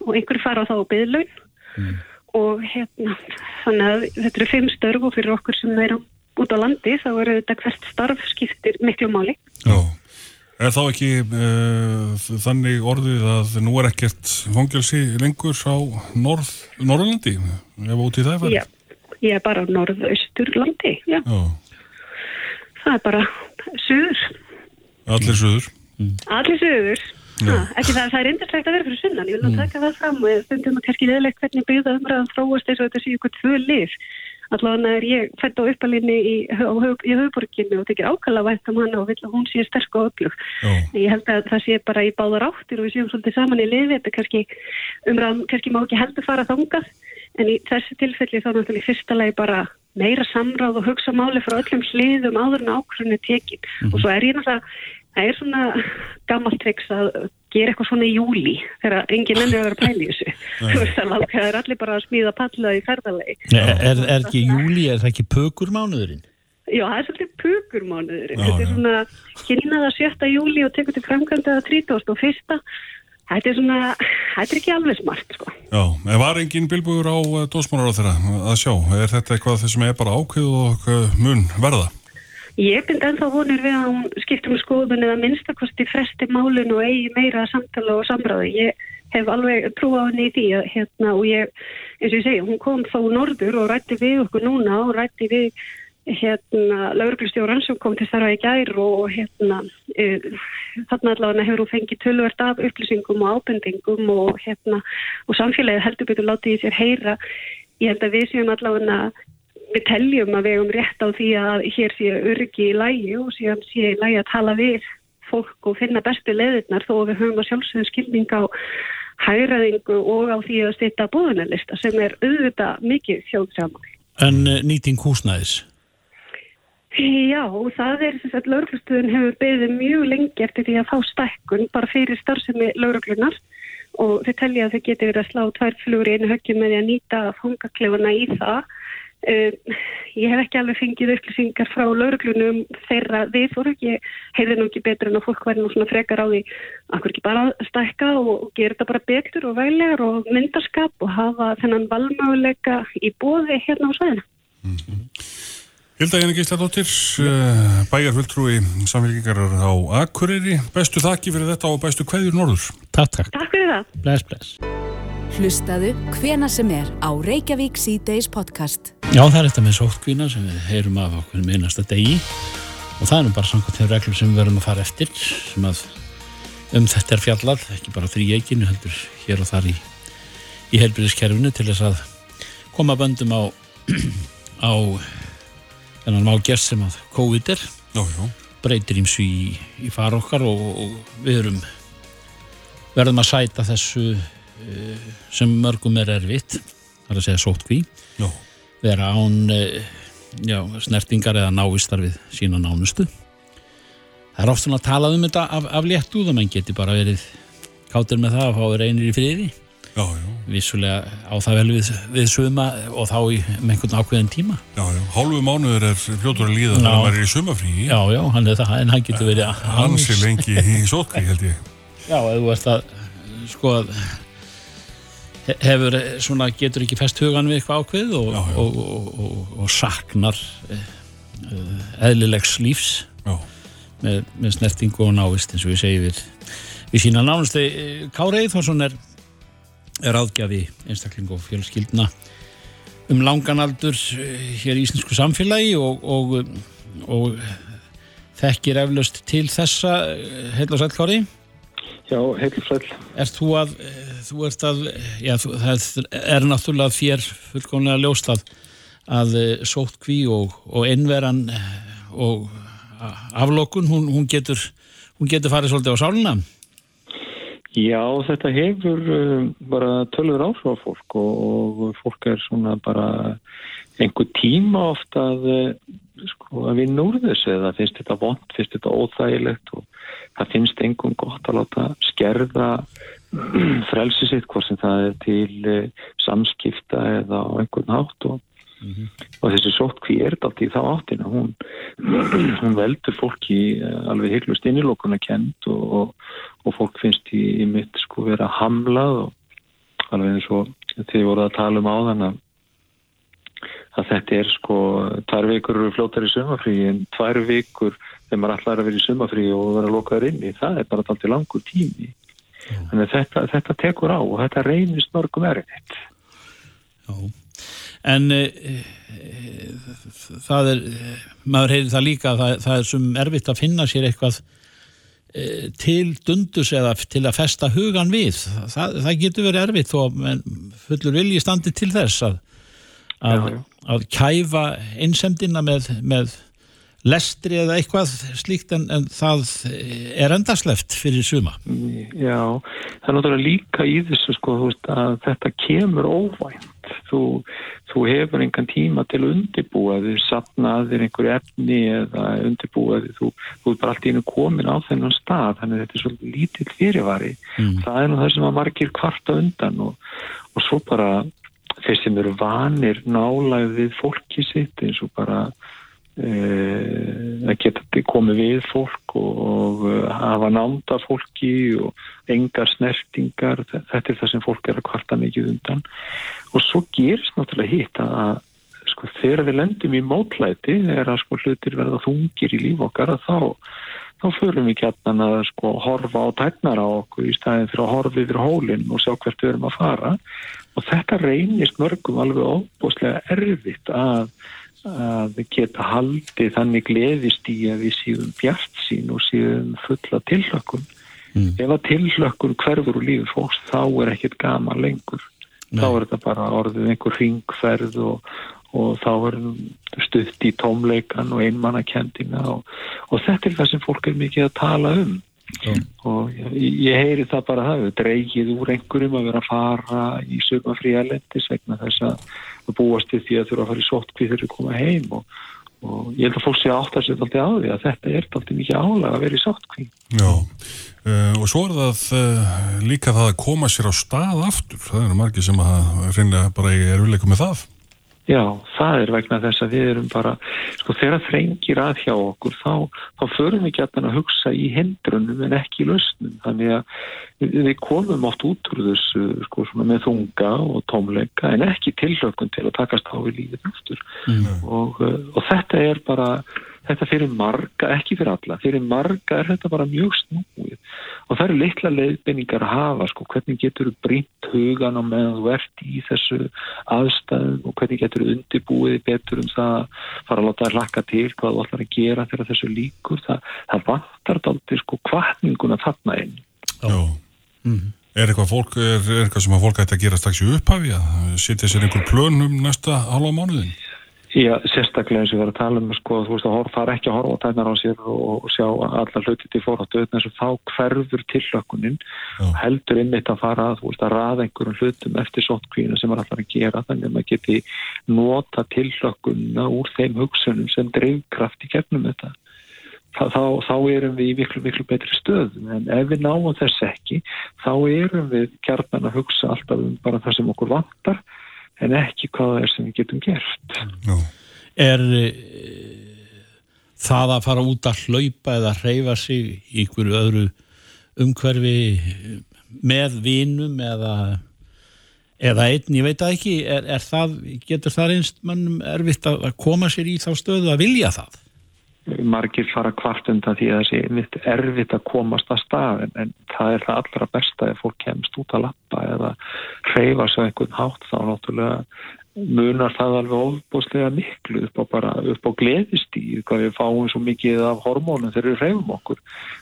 og einhver fara á þá byðlaun mm og hérna, þannig að þetta eru fimm störf og fyrir okkur sem erum út á landi þá eru þetta hvert starf skiptir miklu máli. Já, er þá ekki uh, þannig orðið að nú er ekkert fangilsi lengur á norð, Norrlandi ef út í það fyrir? Já, ég er bara á norðausturlandi, já. já. Það er bara söður. Allir söður? Allir söður. Ha, ekki það, það er yndirslegt að vera fyrir sunnan, ég vil mm. taka það fram og stundum að kannski leðilegt hvernig byggða umræðan þróast eins og þetta séu eitthvað tvö lið. Allavega er ég fætt á uppalinni í, í höfuborginni og tekir ákalla vænt um hana og vil að hún sé sterk og öflug. Oh. Ég held að það sé bara í báðar áttir og við séum svolítið saman í liði, þetta kannski umræðan kannski má ekki heldur fara þangað en í þessu tilfelli þá náttúrulega í fyrsta lagi bara meira samráð og hugsa máli frá öllum sliðum áður en ákvörðinu tekin mm -hmm. og svo er ég náttúrulega það er svona gammalt triks að gera eitthvað svona í júli þegar enginn ennur að vera pæli þessu þú veist að það er allir bara að smíða palla í ferðalegi er, er, er ekki júli, er það ekki pökurmánuðurinn? Já, það er svolítið pökurmánuðurinn þetta er svona kynnaða 7. júli og tekur til framkvæmdaða 30. og 1. Þetta er svona, þetta er ekki alveg smart sko. Já, var engin bilbúður á eh, dósmálar á þeirra að sjá? Er þetta eitthvað þessum er bara ákveð og mun verða? Ég bind ennþá vonir við að hún skiptum skoðun eða minnstakosti fresti málun og eigi meira samtala og samráði. Ég hef alveg trú á henni í því að hérna og ég, eins og ég segi, hún kom þá norður og rætti við okkur núna og rætti við hérna lauruglustjóran sem kom til þarra í gær og hérna e, þarna allavega hefur hún fengið tölvert af upplýsingum og ábendingum og hérna og samfélagið heldur betur látið í sér heyra. Ég held að við séum allavega við teljum að við hefum rétt á því að hér sé örgi í lægi og síðan sé í lægi að tala við fólk og finna bestu leðirnar þó við höfum að sjálfsögðu skilning á hæraðingu og á því að styrta búðunarlista sem er auðvitað mikið þjóðsamál. En uh, nýting húsnæðis? Já, það er þess að lauruglustuðun hefur beðið mjög lengi eftir því að fá stækkun bara fyrir starfsemi lauruglunar og þau telja að þau geti verið að slá tvær flugur í einu höggjum með því að nýta fangaklefuna í það Uh, ég hef ekki alveg fengið upplýsingar frá lauruglunum þeirra. Við fóru ekki, heiði nú ekki betur en að fólk væri nú svona frekar á því akkur ekki bara stækka og, og gera þetta bara betur og vælegar og myndarskap og hafa þennan valmöguleika í bóði hérna á sæðina mm -hmm. Hilda Jæni Gísladóttir uh, bæjarfulltrúi samfélgingar á Akureyri. Bestu þakki fyrir þetta og bestu hverjur norður. Takk, takk. Takk fyrir það. Bless, bless Hlustaðu hvena sem er á Reykjavík C-Days podcast. Já, það er þetta með sótkvína sem við heyrum af okkur með einasta degi og það er nú bara samkvæmt þeim reglum sem við verðum að fara eftir sem að um þetta er fjallað, ekki bara þrý eiginu heldur hér og þar í, í helbyrðiskerfinu til þess að koma böndum á á þennan mágjast sem að COVID er já, já. breytir ímsu í, í fara okkar og, og við erum verðum að sæta þessu sem mörgum er erfitt það er að segja sótkví Já. vera án eh, já, snertingar eða návistar við sína nánustu það er oft svona að tala um þetta af, af létt úð að menn geti bara verið káttir með það að fá reynir í friði Já, já, vissulega á það vel við, við suma og þá í einhvern ákveðin tíma já, já. Hálfu mánuður er fljótur að líða Já. þegar maður er í sumafríi. já, já, hann er það, en hann getur verið Hansi lengi í sótkví, held ég. Já, ef þú ert að sko að hefur eh, svona, getur ekki fest hugan við eitthvað ákveð og, Já, já. og, og, og, og saknar eh, eh, eðlilegs lífs með, með snertingu og návist eins og við segjum við, við sína nánusti Kári Eithvarsson er, er áðgjafi einstakling og fjölskyldna um langan aldur eh, hér í íslensku samfélagi og, og, og þekkir eflaust til þessa. Heil og sæll Kári Já, heilsvæl. Ert þú að, eh, þú ert að, já, það er náttúrulega þér fullkomlega ljóst að, að eh, sótkví og, og innveran eh, og aflokun, hún, hún getur, hún getur farið svolítið á sáluna. Já, þetta hefur bara tölur áhrif á fólk og, og fólk er svona bara einhver tíma ofta að, sko, að vinna úr þessu eða finnst þetta vond, finnst þetta óþægilegt og það finnst einhvern gott að láta skerða frelsi sitt hvort sem það er til uh, samskipta eða á einhvern hátt og, og þessi sótkví er þetta í þá áttina. Hún, hún veldur fólki uh, alveg heiklust innilokuna kent og, og, og fólk finnst í, í mitt sko vera hamlað og alveg eins og þið voruð að tala um áðan að að þetta er sko tvær vikur eru fljótar í sumafrí en tvær vikur þegar maður allar að vera í sumafrí og vera lokaður inni, það er bara alltaf langur tími þannig að þetta, þetta tekur á og þetta reynist mörgum erfitt Já. En e, e, það er, maður heyrir það líka að það, það er sem erfitt að finna sér eitthvað e, til dundus eða til að festa hugan við. Það, það getur verið erfitt þó fullur vilji standi til þess að, að, að kæfa einsemdina með, með lestri eða eitthvað slíkt en, en það er endasleft fyrir suma. Já, það er náttúrulega líka í þessu sko, veist, að þetta kemur óvænt. Þú, þú hefur engan tíma til að að þér einhverju efni eða undirbúa þig, þú, þú er bara allt í einu komin á þennan stað, þannig að þetta er svolítið lítill fyrirvari. Mm. Það er nú það sem að margir kvarta undan og, og svo bara þeir sem eru vanir nálæg við fólki sitt eins og bara að geta komið við fólk og, hafa nánda fólki og engar snertingar þetta er það sem fólk er að kvarta mikið undan. Og svo gerist náttúrulega hitt að sko, þegar við lendum í mótlæti þegar sko, hlutir verða þungir í líf okkar þá þá förum við gætnan að sko horfa á tæknar á okkur í staðin fyrir að horfa yfir hólinn og sjá hvert við erum að fara og þetta reynist mörgum alveg óbúslega erfitt að að geta haldið þannig gleðist í að við síðum bjart sín og síðum fulla tillökkun Mm. ef að tillökkun hverfur úr lífið fólks þá er ekkert gaman lengur Nei. þá er þetta bara orðið einhver ringferð og, og þá er stutt í tómleikan og einmannakendina og, og þetta er það sem fólk er mikið að tala um Já. og ég, ég heyri það bara það, við dreigið úr einhverjum að vera að fara í sögumafrí elendis vegna þess að að búast til því að þurfa að fara í sótkví þegar við koma heim og, og ég held að fólk sé að átta sér alltaf á því að þetta er alltaf mikið álag að vera í sótkví Já, uh, og svo er það uh, líka það að koma sér á stað aftur, það eru margir sem að reynlega bara er viðleikum með það. Já, það er vegna þess að við erum bara, sko þegar þrengir að hjá okkur þá, þá förum við gætna að hugsa í hindrunum en ekki í lausnum. Þannig að við, við komum oft út úr þessu sko svona með þunga og tómleika en ekki tilhlökun til að takast á við lífið aftur. Og, uh, og þetta er bara, þetta fyrir marga, ekki fyrir alla, fyrir marga er þetta bara mjög snúið. Og það eru litla leiðbeiningar að hafa, sko, hvernig getur þú brýnt hugan á meðan þú ert í þessu aðstæðum og hvernig getur þú undirbúið betur um það að fara að láta það hlakka til hvað þú ætlar að gera þegar þessu líkur. Það, það vantar dálítið sko kvartninguna þarna inn. Já. Er eitthvað, fólk, er, er eitthvað sem að fólk ætti að gera strax í upphafi að setja sér einhver plön um næsta halva mánuðin? Já, sérstaklega eins og við erum að tala um sko, þú veist að fara ekki að horfa tæknar á sér og, og sjá allar hluti til fórháttu þess að þá hverfur tillökunin heldur einmitt að fara að, veist, að raða einhverjum hlutum eftir sótkvíðinu sem er allar að gera þannig að maður geti nota tillökunna úr þeim hugsunum sem dreifkraft í kefnum þetta. Þá, þá, þá erum við í miklu, miklu betri stöðum en ef við náum þess ekki þá erum við kjarnan að hugsa alltaf um bara það sem okkur vantar en ekki hvað það er sem við getum gert. Já. Er e, það að fara út að hlaupa eða hreyfa sig í einhverju öðru umhverfi með vinum eða, eða einn, ég veit að ekki, er, er það, getur það einst mannum erfitt að koma sér í þá stöðu að vilja það? Margir fara kvartunda því að það sé erfitt að komast að stað en, en það er það allra besta ef fólk kemst út að lappa eða hreyfa svo einhvern hátt þá náttúrulega munar það alveg ofbúslega miklu upp á, á gleðistíð hvað við fáum svo mikið af hormónum þegar við hreyfum okkur.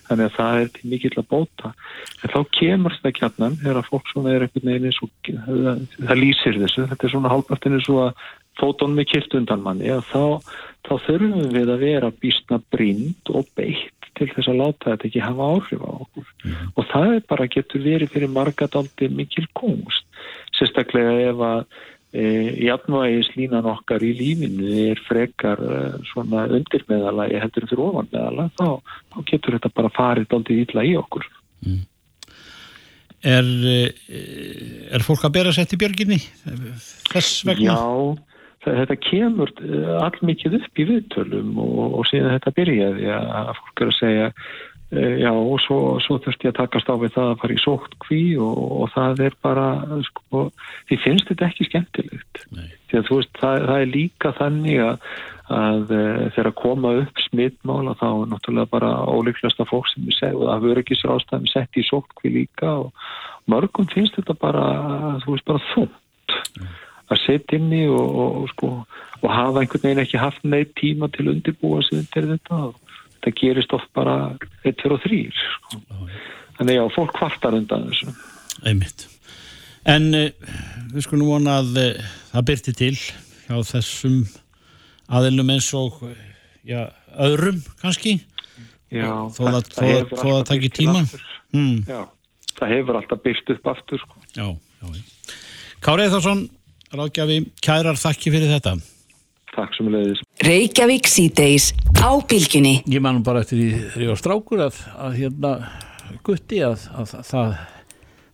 Þannig að það er mikill að bóta. En þá kemur þetta kjarnan þegar fólk svona er einhvern veginn það, það lýsir þessu, þetta er svona hálpartinu svo að fótonum er kilt undan manni og þá, þá þurfum við að vera býstna brind og beitt til þess að láta þetta ekki hafa áhrif á okkur mm. og það er bara getur verið fyrir margadaldi mikil kongst sérstaklega ef að e, jafnvægis línan okkar í lífinu er frekar e, svona undirmeðalagi heldur fyrir ofanmeðala þá, þá getur þetta bara farið aldrei ítla í okkur mm. Er, e, er fólk að bera sett í björginni þess vegna? Já þetta kemur eh, allmikið upp í viðtölum og, og síðan þetta byrjaði að fólk er að segja e, já og svo, svo þurfti að takast á við það að fara í sótt kví og, og það er bara sko, því finnst þetta ekki skemmtilegt. Því að þú veist það, það er líka þannig að, að e, þegar að koma upp smittmála þá er náttúrulega bara óleiklasta fólk sem við segjum að vörgisrástæðum sett í sótt kví líka og mörgum finnst þetta bara þú veist bara þúnt Nei að setja inn í og, og, og, sko, og hafa einhvern veginn ekki haft neitt tíma til að undirbúa sig undir þetta. Og þetta gerist oft bara 1, 2 og 3 sko. þannig já, fólk kvartar undan þessu. Einmitt. En uh, við skulum vona að uh, það byrti til hjá þessum aðilum eins og já, öðrum kannski? Já, þó að það takir tíma mm. Já, það hefur alltaf byrst upp aftur sko. Já, já Kárið Þásson Ráðgjafi, kærar þakki fyrir þetta. Takk sem leiðis. Reykjavík síðdeis á bylginni. Ég manum bara eftir því þegar ég var strákur að, að hérna gutti að, að, að það,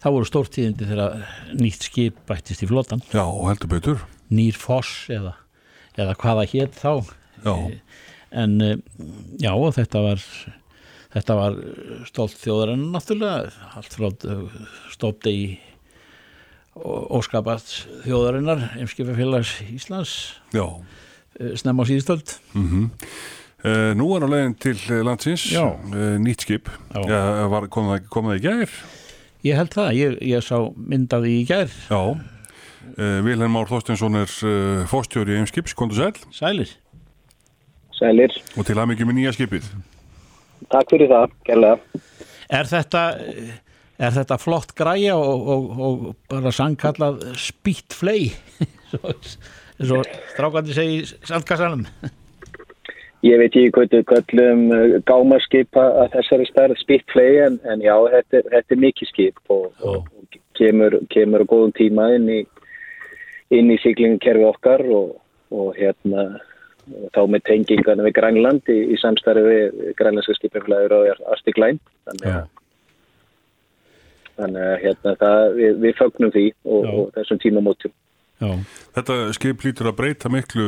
það voru stórtíðindi þegar nýtt skip bættist í flotan. Já, heldur betur. Nýr foss eða, eða hvaða hétt þá. Já. En já, þetta var, þetta var stolt þjóðar en náttúrulega allt frá stópti í óskapast þjóðarinnar Eimskipafélags Íslands. Já. Eh, snem á síðustöld mm -hmm. uh, Nú er á leginn til landsins. Uh, nýtt skip. Já, var, kom, það, kom það í gær? Ég held það, ég, ég sá myndaði í gær. Já. Uh, Vilhelm Már Þorstinsson er fóstjóri Eimskips, kontur sæl. Sælir. Sælir. Og til aðmyggjum í nýja skipið. Takk fyrir það, gerlega. Er þetta er þetta flott græja og, og, og bara sangkallað spýtt flei eins og strákandi segi sandkassanum. Ég veit ekki hvað þau kallum uh, gámaskipa að þessari starf spýtt flei en, en já, þetta þetta er mikið skip og, og kemur, kemur á góðum tíma inn í, inn í siglingukerfi okkar og hérna þá með tengingarna við Grænland í, í samstarfi við grænlandska skipinflæður og Arstiklæn þannig að þannig að hérna, það, við, við fögnum því og, og þessum tímamótum Já. Þetta skip lítur að breyta miklu,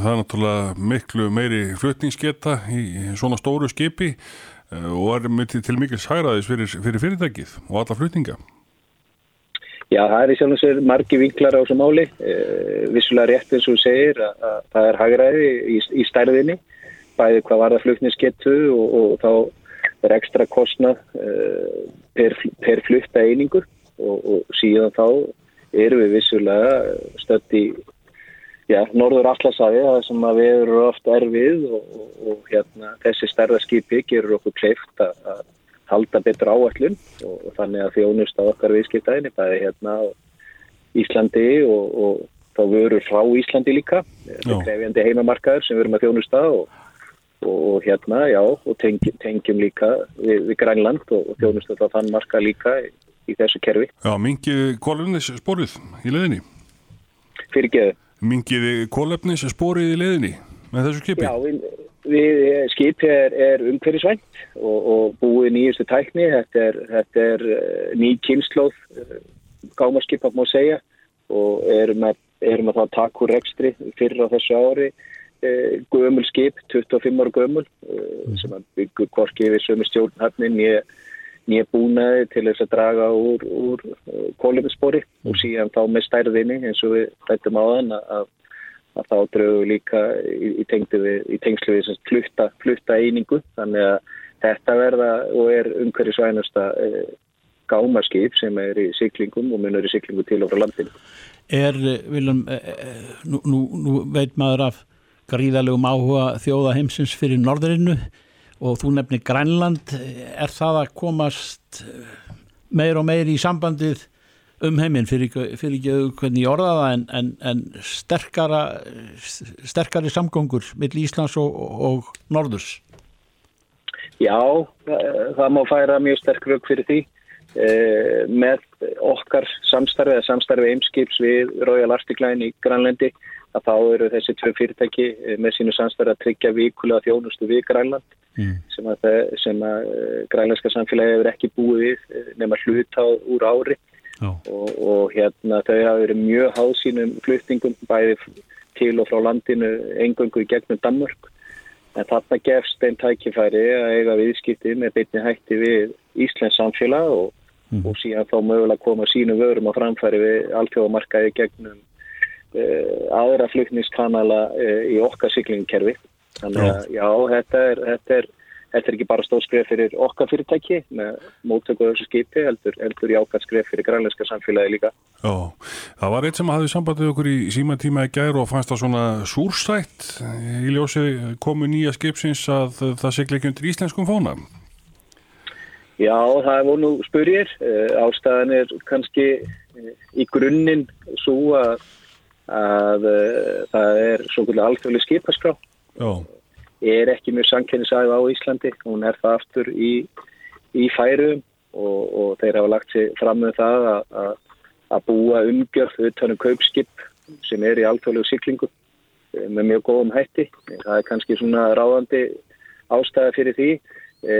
það er náttúrulega miklu meiri flutningsgeta í svona stóru skipi eh, og er myndið til mikil særaðis fyrir, fyrir fyrirtækið og alla flutninga. Já, það er í sjálf og sér margi vinklar á þessu máli, eh, vissulega rétt eins og segir að, að það er hagræði í, í stærðinni, bæði hvað var það flutningsgetu og, og þá er ekstra kostnað uh, per, per flutta einingur og, og síðan þá erum við vissulega stödd í já, norður allarsæði það sem að við erum ofta erfið og, og, og hérna, þessi stærðarskipi gerur okkur kleift að halda betur áallun og þannig að þjónust á okkar viðskiptæðinni bæði hérna á Íslandi og þá vörur frá Íslandi líka þetta er krefjandi heimamarkaður sem við erum að þjónusta og, og, og hérna, já og tengjum, tengjum líka við, við Grænland og, og þjónusta þá þann marka líka í, í þessu kerfi. Já, mingið kólefnis sporið í leðinni Fyrir geðu Mingið kólefnis sporið í leðinni með þessu skipi? Já, við, við skipi er, er umhverjusvænt og, og búið nýjustu tækni. Þetta er, þetta er uh, ný kynnslóð uh, gámarskip að má segja og erum að, erum að taka úr rekstri fyrir á þessu ári gömul skip, 25 ára gömul sem að byggur korki við sömu stjórnhafnin nýja búnaði til þess að draga úr, úr kóluminspori og síðan þá með stærðinni eins og við hættum á þann að að þá drögu líka í, í, við, í tengslu við flutta, flutta einingu. Þannig að þetta verða og er umhverju svænasta e, gámaskip sem er í syklingum og munur í syklingu til og frá landinu. Er, Viljum, e, nú, nú, nú veit maður af gríðalegum áhuga þjóða heimsins fyrir norðurinnu og þú nefnir Grænland, er það að komast meir og meir í sambandið um heiminn? Fyrir, fyrir ekki hvernig ég orðaða en, en, en sterkara sterkari samgöngur mill Íslands og, og Norðurs? Já, það má færa mjög sterk rauk fyrir því. Eh, með okkar samstarfið eða samstarfið eimskips við Royal Arctic Line í Grænlandi að þá eru þessi tvö fyrirtæki eh, með sínu samstarfið að tryggja vikulega þjónustu við Grænland mm. sem að, sem að eh, grænlandska samfélagi hefur ekki búið við eh, nema hlut á úr ári og, og hérna þau hafa verið mjög hásínum fluttingum bæði til og frá landinu engöngu í gegnum Danmörk en þarna gefst einn tækifæri að eiga viðskipti með beitni hætti við Íslands samfélag og, mm. og síðan þá mögulega koma sínu vörum á framfæri við alltjóðamarkaði gegnum aðra flutningskanala uh, í okkar syklingkerfi þannig að já, þetta er, þetta er Þetta er ekki bara stóð skref fyrir okkar fyrirtæki með móttöku þessu skipi, heldur, heldur í ákvæmt skref fyrir grænleinska samfélagi líka. Já, það var eitt sem hafði sambandið okkur í síma tíma í gæru og fannst það svona súrstætt í ljósi komu nýja skipsins að það segla ekki undir íslenskum fóna. Já, það er vonu spurjir. Eh, ástæðan er kannski eh, í grunninn svo að, að eh, það er svo kvöldi alþjóðlega skipaskrá. Er ekki mjög sankennisæð á Íslandi, hún er það aftur í, í færum og, og þeir hafa lagt sér fram með það að, að búa umgjörð utanum kaupskip sem er í alltfjörlegu syklingu eh, með mjög góðum hætti. Það er kannski svona ráðandi ástæða fyrir því e,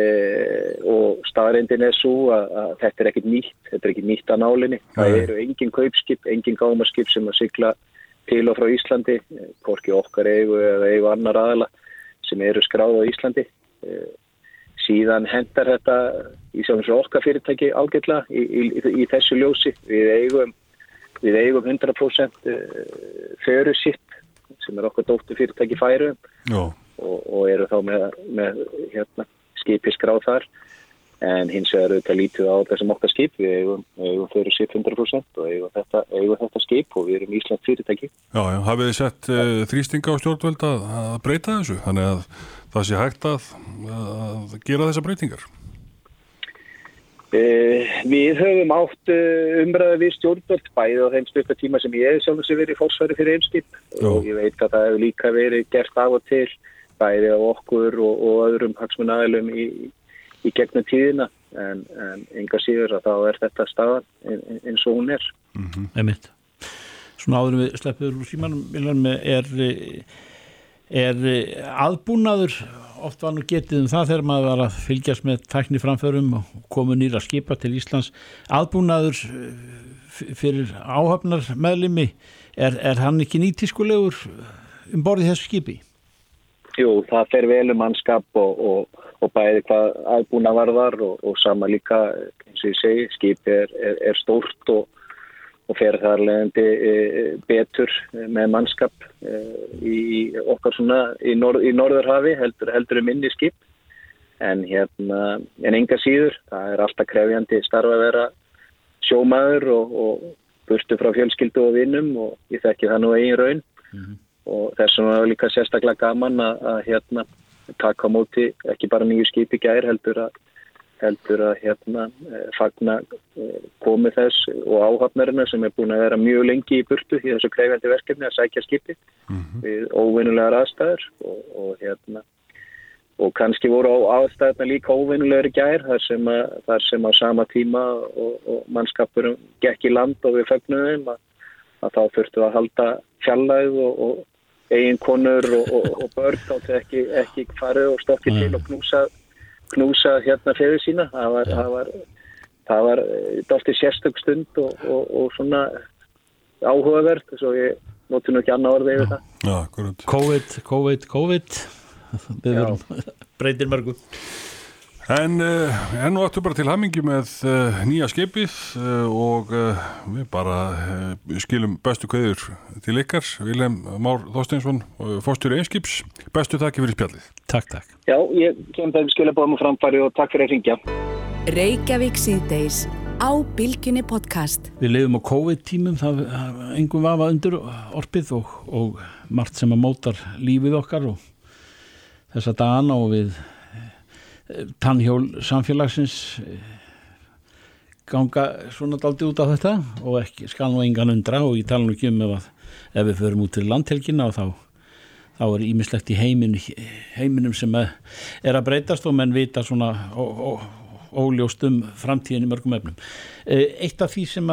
og staðreindin er svo að, að þetta er ekkit nýtt, þetta er ekkit nýtt að nálinni. Það eru engin kaupskip, engin gámaskip sem að sykla til og frá Íslandi, hvorki okkar eigu eða eigu annar aðala sem eru skráð á Íslandi. Eh, síðan hendar þetta í sjálfins og okkar fyrirtæki ágætla í, í, í þessu ljósi. Við eigum, við eigum 100% fyrir sitt sem er okkar dóttu fyrirtæki færu og, og eru þá með, með hérna, skipi skráð þar en hins vegar auðvitað lítið á þessum okkar skip. Við eigum, eigum fyrir 700% og eigum þetta, eigum þetta skip og við erum Ísland fyrirtæki. Já, já, hafið þið sett uh, þrýstinga á stjórnvöld að, að breyta þessu? Þannig að það sé hægt að, að gera þessa breytingar? Uh, Við höfum átt uh, umræði við stjórnvöld bæðið á þeim stjórnvöld tíma sem ég hef sjálf sem verið fórsværi fyrir einskip og ég veit að það hefur líka verið gert af og til bæðið á okkur og, og öðrum hagsmunnaðilum í í gegnum tíðina en, en enga síður að þá er þetta staðan eins og hún er mm -hmm. Emitt Svona áður við sleppur úr símanum er, er aðbúnaður oft var nú getið um það þegar maður var að fylgjast með tækni framförum og komu nýra skipa til Íslands aðbúnaður fyrir áhafnar meðlimi er, er hann ekki nýtískulegur um borðið þessu skipi? Jú, það fer vel um mannskap og, og og bæði hvað aðbúna varðar og, og sama líka, eins og ég segi, skip er, er, er stórt og, og fer þar leðandi e, betur með mannskap e, í okkar svona í, norð, í Norðurhafi heldur, heldur um inn í skip en hérna, en enga síður, það er alltaf krefjandi starfa að vera sjómaður og, og burtu frá fjölskyldu og vinnum og ég þekki það nú eigin raun mm -hmm. og þessum var líka sérstaklega gaman að, að hérna taka á móti ekki bara nýju skipi gær heldur að heldur að hérna eh, fagna eh, komið þess og áhafnarina sem er búin að vera mjög lengi í burtu í þessu krefjandi verkefni að sækja skipi við óvinnulegar aðstæður og, og hérna og kannski voru á aðstæðna líka óvinnulegur gær þar sem, að, þar sem á sama tíma og, og mannskapurum gekk í land og við fögnuðum að, að þá þurftu að halda fjallæð og, og eiginkonur og, og, og börn þáttu ekki, ekki farið og stokki til og knúsa, knúsa hérna fyrir sína. Það var, það var, það var dálta sérstök stund og, og svona áhugavert svo ég notur nú ekki annað orðið yfir það. Já, akkurat. COVID, COVID, COVID. Við Já. verum breytir mörgu En uh, enn og aftur bara til hamingi með uh, nýja skipið uh, og uh, við bara uh, skilum bestu kveður til ykkar, Vilhelm Már Þorsteinsson, uh, fórstjóri einskips, bestu þakki fyrir spjallið. Takk, takk Já, ég kem þeim skilabóðum og framfæri og takk fyrir að ringja Reykjavík síðdeis á Bilginni podcast. Við lifum á COVID-tímum, það það- engum vafa undir orpið og, og margt sem að mótar lífið okkar og þessa dagana og við eh, tannhjól samfélagsins eh, ganga svona daldi út á þetta og ekki skal nú engan undra og ég tala nú ekki um ef, að, ef við förum út til landhelgina og þá þá er ímislegt í heimin, heiminum sem er að breytast og menn vita svona ó, ó, óljóst um framtíðin í mörgum efnum. Eh, Eitt af því sem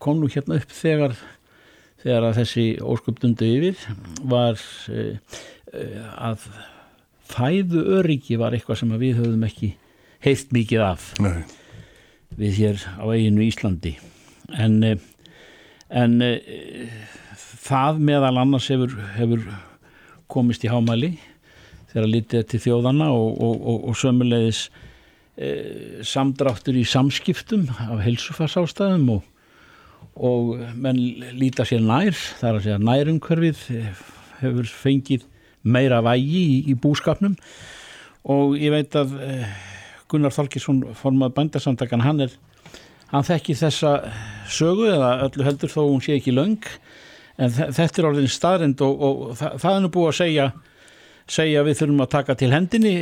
kom nú hérna upp þegar, þegar að þessi ósköpdundu yfir var eh, að fæðu öryggi var eitthvað sem við höfum ekki heilt mikið af Nei, við hér á eiginu Íslandi. En, eh, en eh, það meðal annars hefur, hefur komist í hámæli þegar litið er til þjóðana og, og, og, og sömulegis e, samdráttur í samskiptum af heilsufassástæðum og, og menn líta sér nær þar að segja nærumhverfið eh, hefur fengið meira vægi í, í búskapnum og ég veit að eh, Gunnar Þorkisson formað bændasamtakan hann er hann þekkir þessa sögu eða öllu heldur þó hún sé ekki löng en þe- þetta er orðin staðrind og, og það, það er nú búið að segja segja við þurfum að taka til hendinni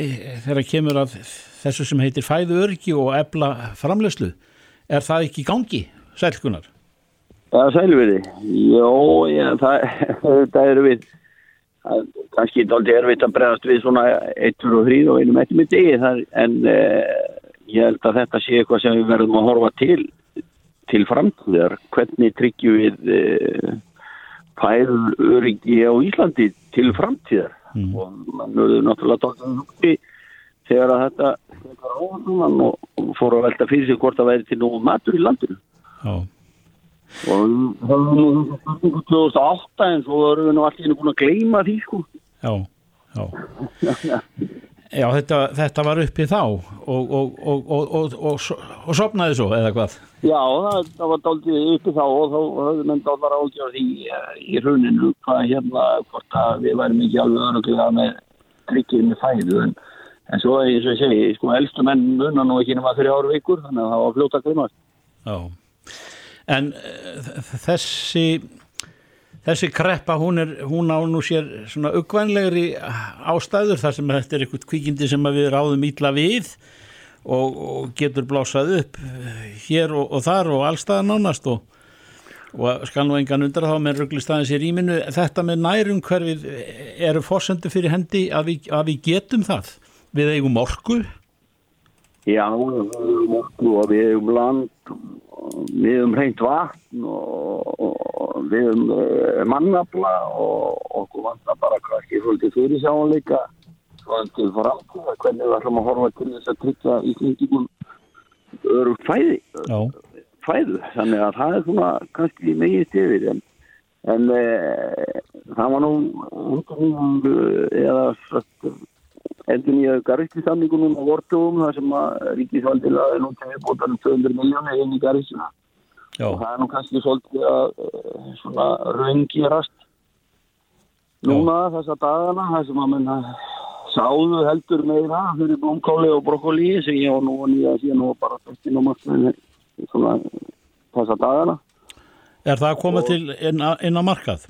þegar kemur að þessu sem heitir fæðu örgi og ebla framlegslu er það ekki gangi, sælkunar? Það er sælveri. Jó, já, það, það eru við. Kannski dálítið erfitt að bregðast við svona 1, 2 og 3 og einum eftir þar, en eh, ég held að þetta sé eitthvað sem við verðum að horfa til til framtíðar. Hvernig tryggjum við eh, fæður öryggi á Íslandi til framtíðar Mm. og mann verður náttúrulega dálítið hugti þegar að þetta og, fór að velta fyrir sig hvort það væri til nógu matur í landinu. Já, Og við höfum nú spurningu 2008 en svo erum við nú allir búin að gleyma því sko. já, já. Já, þetta, þetta var uppi þá og, og, og, og, og, og, og sopnaði svo, eða hvað? Já, það, það var daldið uppi þá og þá höfðu menn daldar ágjörð í, í hruninu hvað hérna, hvort að við værum ekki alveg öruglega með tryggið með fæðu en, en svo eins og ég segi, sko, elstu menn munna nú ekki nema ára vikur þannig að það var fljóta að gleymast. Já. En uh, þessi þessi kreppa, hún er hún á nú sér svona uggvænlegri ástæður þar sem þetta er eitthvað kvikindi sem við ráðum ítla við og, og getur blásað upp eh, hér og, og þar og allstaðar nánast og, og skal nú engan undra þá með rugglist aðeins í rýminu þetta með nærum hverfið eru fórsendu fyrir hendi að við, að við getum það? Við eigum orku? Já, við höfum orku og við höfum land, við höfum reynt vatn og, og við höfum uh, mannafla og okkur vantar bara kannski svolítið fyrir sjáanleika svolítið framtíða hvernig við ætlum að horfa til þess að tryggja íslendingum öru fæði, Já, fæðu. Þannig að það er svona kannski megist yfir en, en uh, það var nú nýjum uh, eða svart endur nýja garristisamningunum á vortugum þar sem að ríkisvaldið laði nú til viðbótanum 200 miljónir inn í garristina já, og það er nú kannski svolítið að eh, svona raungerast núna þessa dagana þar sem að menna sáðu heldur meira fyrir blómkáli og brokkoli sem ég var nú að nýja síðan og bara þessi nú markmiðin svona þessa dagana. Er það að koma til inn á, á markað?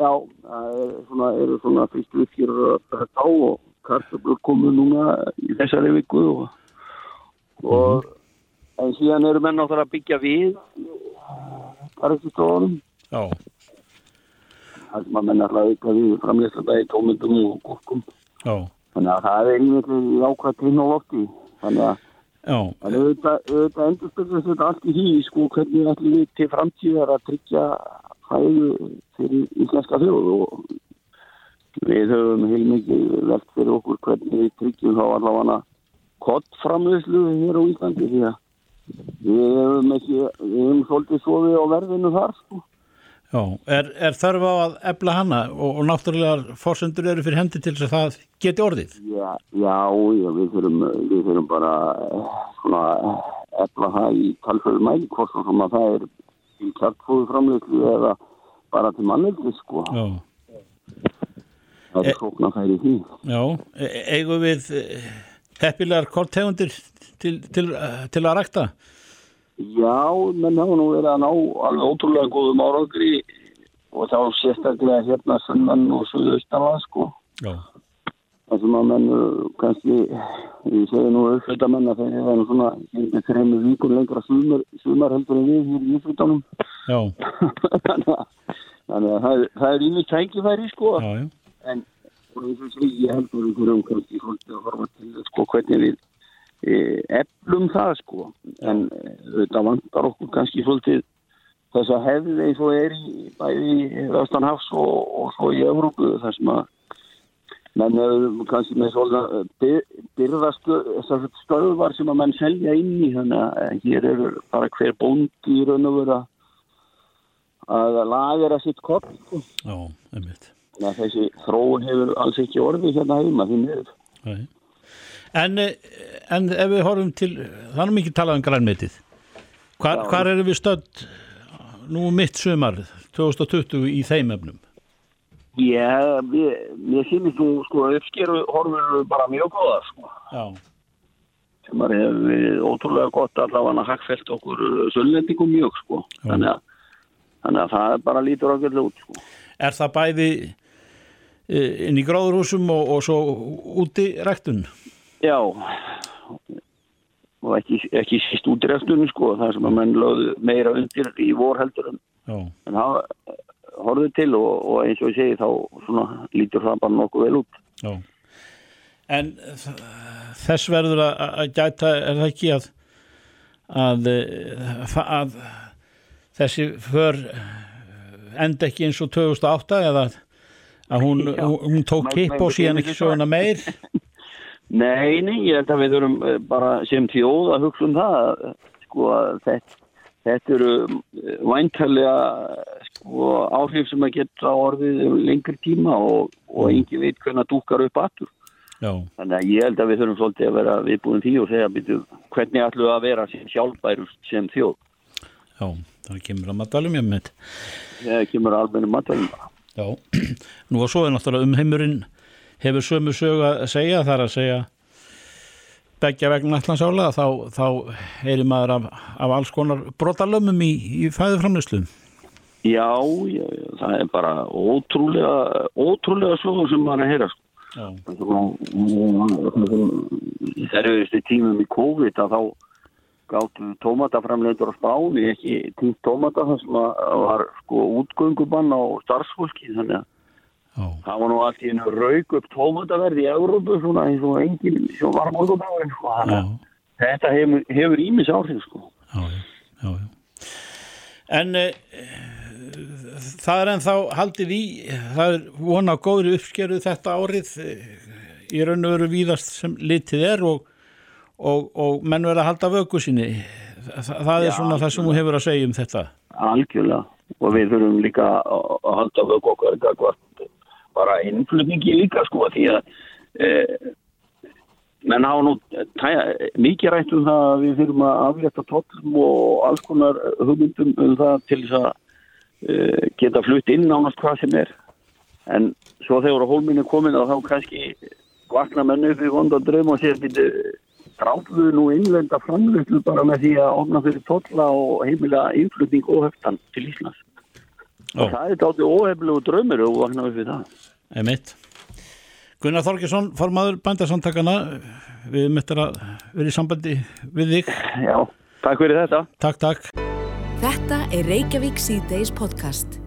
Já, það er svona, eru svona fyrstu uppgjörur að þetta á og kartöflur komu núna í þessari viku og, og en síðan eru menn náttúrulega að byggja við garðstofunum Já, það sem að menn alltaf auka við framleyslega í tómundum og gúrkum. Já, þannig að það er einmitt ákvæmt tinn á lofti. Þannig að En auðvitað, auðvitað endur spilur þetta allt í því, sko, hvernig ætlum við til framtíðar að tryggja fæðu fyrir íslenska þjóð og við höfum heilmikið velt fyrir okkur hvernig við tryggjum þá allavega kottframleyslu hér á Íslandi því að við höfum ekki, við höfum svolítið sofið á verðinu þar, sko. já. Er, er þörf á að efla hana og, og náttúrulega fórsendur eru fyrir hendi til þess að það geti orðið? Já, já, já við, þurfum, við þurfum bara svona efla það í talföðu mæli hvort sem að það er í kjartfóðu framleyslu eða bara til manneldi sko. Já, Það er það er í því. já. E eigum við eh, heppilegar kortegundir til, til, eh, til að rækta? Já, menn hafa nú verið að ná alveg ótrúlega góðum árangri og þá sérstaklega hérna sunnan og suðaustanlega sko. Já, Það sem að menn uh, kannski, ég segi nú auðvitað menn að þeir eru svona ekki þreymur víkur lengra sumar, sumar heldur en við hér í Ísvöldanum. já, þannig að, að það, er- ímið tækifæri sko. já, já. En ég held að við þurfum kannski svolítið að horfa til sko, hvernig við e, eflum það sko. En e, þetta vantar okkur kannski svolítið þess að hefði eins og er í bæði Vestanhafs og, og svo í Evrópu þar sem að menn hefur kannski með svona byrðastöðvar stöðvar sem að menn selja inn í þannig að hér eru bara hver bóndi í raun og vera að lagera sitt kopp sko. Já, einmitt. Þannig að þessi þróun hefur alls ekki orðið hérna heima því miður. En, eh, en ef við horfum til, nú mikið talað um grænmetið. Hvar, hvar erum við stödd nú mitt sumar 2020 í þeim efnum? Já, mér, sýnist þú sko uppskeru horfur eru bara mjög góða sko. Já, sem að hefur verið ótrúlega gott allavega hagfælt okkur söllendingum mjög sko. Þannig að, þannig að það bara lítur ágjörlega út sko. er það bæði eh, inn í gróðurhúsum og, og svo úti ræktun? Já, og ekki, ekki síst út í restunum sko, það sem að menn lögðu meira undir í vor heldur en, Já, en það horfðu til og, og eins og ég segi þá svona, lítur það bara nokkuð vel út. já. En þess verður að, að gæta, er það ekki að, að, eh, að þessi för enda ekki eins og 2008 eða að Já. hún, hún tók kipp og síðan ekki söguna meir? Nei, nei, ég held að við þurfum eh, bara sem þjóð að hugsa um það sko að þetta, þetta eru eh, væntalega sko áhrif sem að geta orðið um lengri tíma og, og engi veit hvernig dúkar upp aftur. Já, Þannig að ég held að við þurfum svolítið að vera viðbúin því og segja býtu, hvernig ætlum við að vera sem sjálfbærust sem þjóð. já, það kemur að matalum ég með Það kemur alveg um matalum. Já, nú og svo er náttúrulega umheimurinn hefur sömu sögu að segja þar að segja begja vegna ætlansála þá, þá heyri maður af, af alls konar brotalömmum í, í fæðuframlýslu. Já, já, já, það er bara ótrúlega, ótrúlega slóðum sem maður er að heyra sko. Þegar við veist tímum í COVID að þá gáttu tómataframleitur á spáni ekki tímt tómata þar sem var sko útgöngubann á starfsfólki þannig að já, það var nú allt í einu rauk upp tómataverð í Európu svona eins og engin sem var morgundagurinn sko þannig að þetta hefur, hefur ímis áhrif sko. Já, já, já. En e, það er ennþá haldið í, það er vona góðri uppskeru þetta árið e, í raun og veru víðast sem litið er og, og, og menn verða að halda vöku sinni. Þa, það er svona það sem þú hefur að segja um þetta. algjörlega og við þurfum líka að halda vöku okkar gagvart bara innflutningi líka sko því að e, menn hafa nú tæja, mikið rætt um það að við þurfum að aflétta tollum og alls konar hugmyndum um það til þess að e, geta flutt inn ánast hvað sem er en svo þegar á hólminu komin að þá kannski vakna menn upp í vonda draum og sér býtu við nú innlenda framlutlu bara með því að opna fyrir tolla og heimila innflutning og höftan til Íslands. Já. Og það er dátti óheflegu draumur og vakna upp við það. Emitt. Gunnar Þorgesson, formadur bændarsamtakana við möttum að vera í sambandi við þig Já, takk fyrir þetta Takk, takk Þetta er Reykjavík C-Days podcast.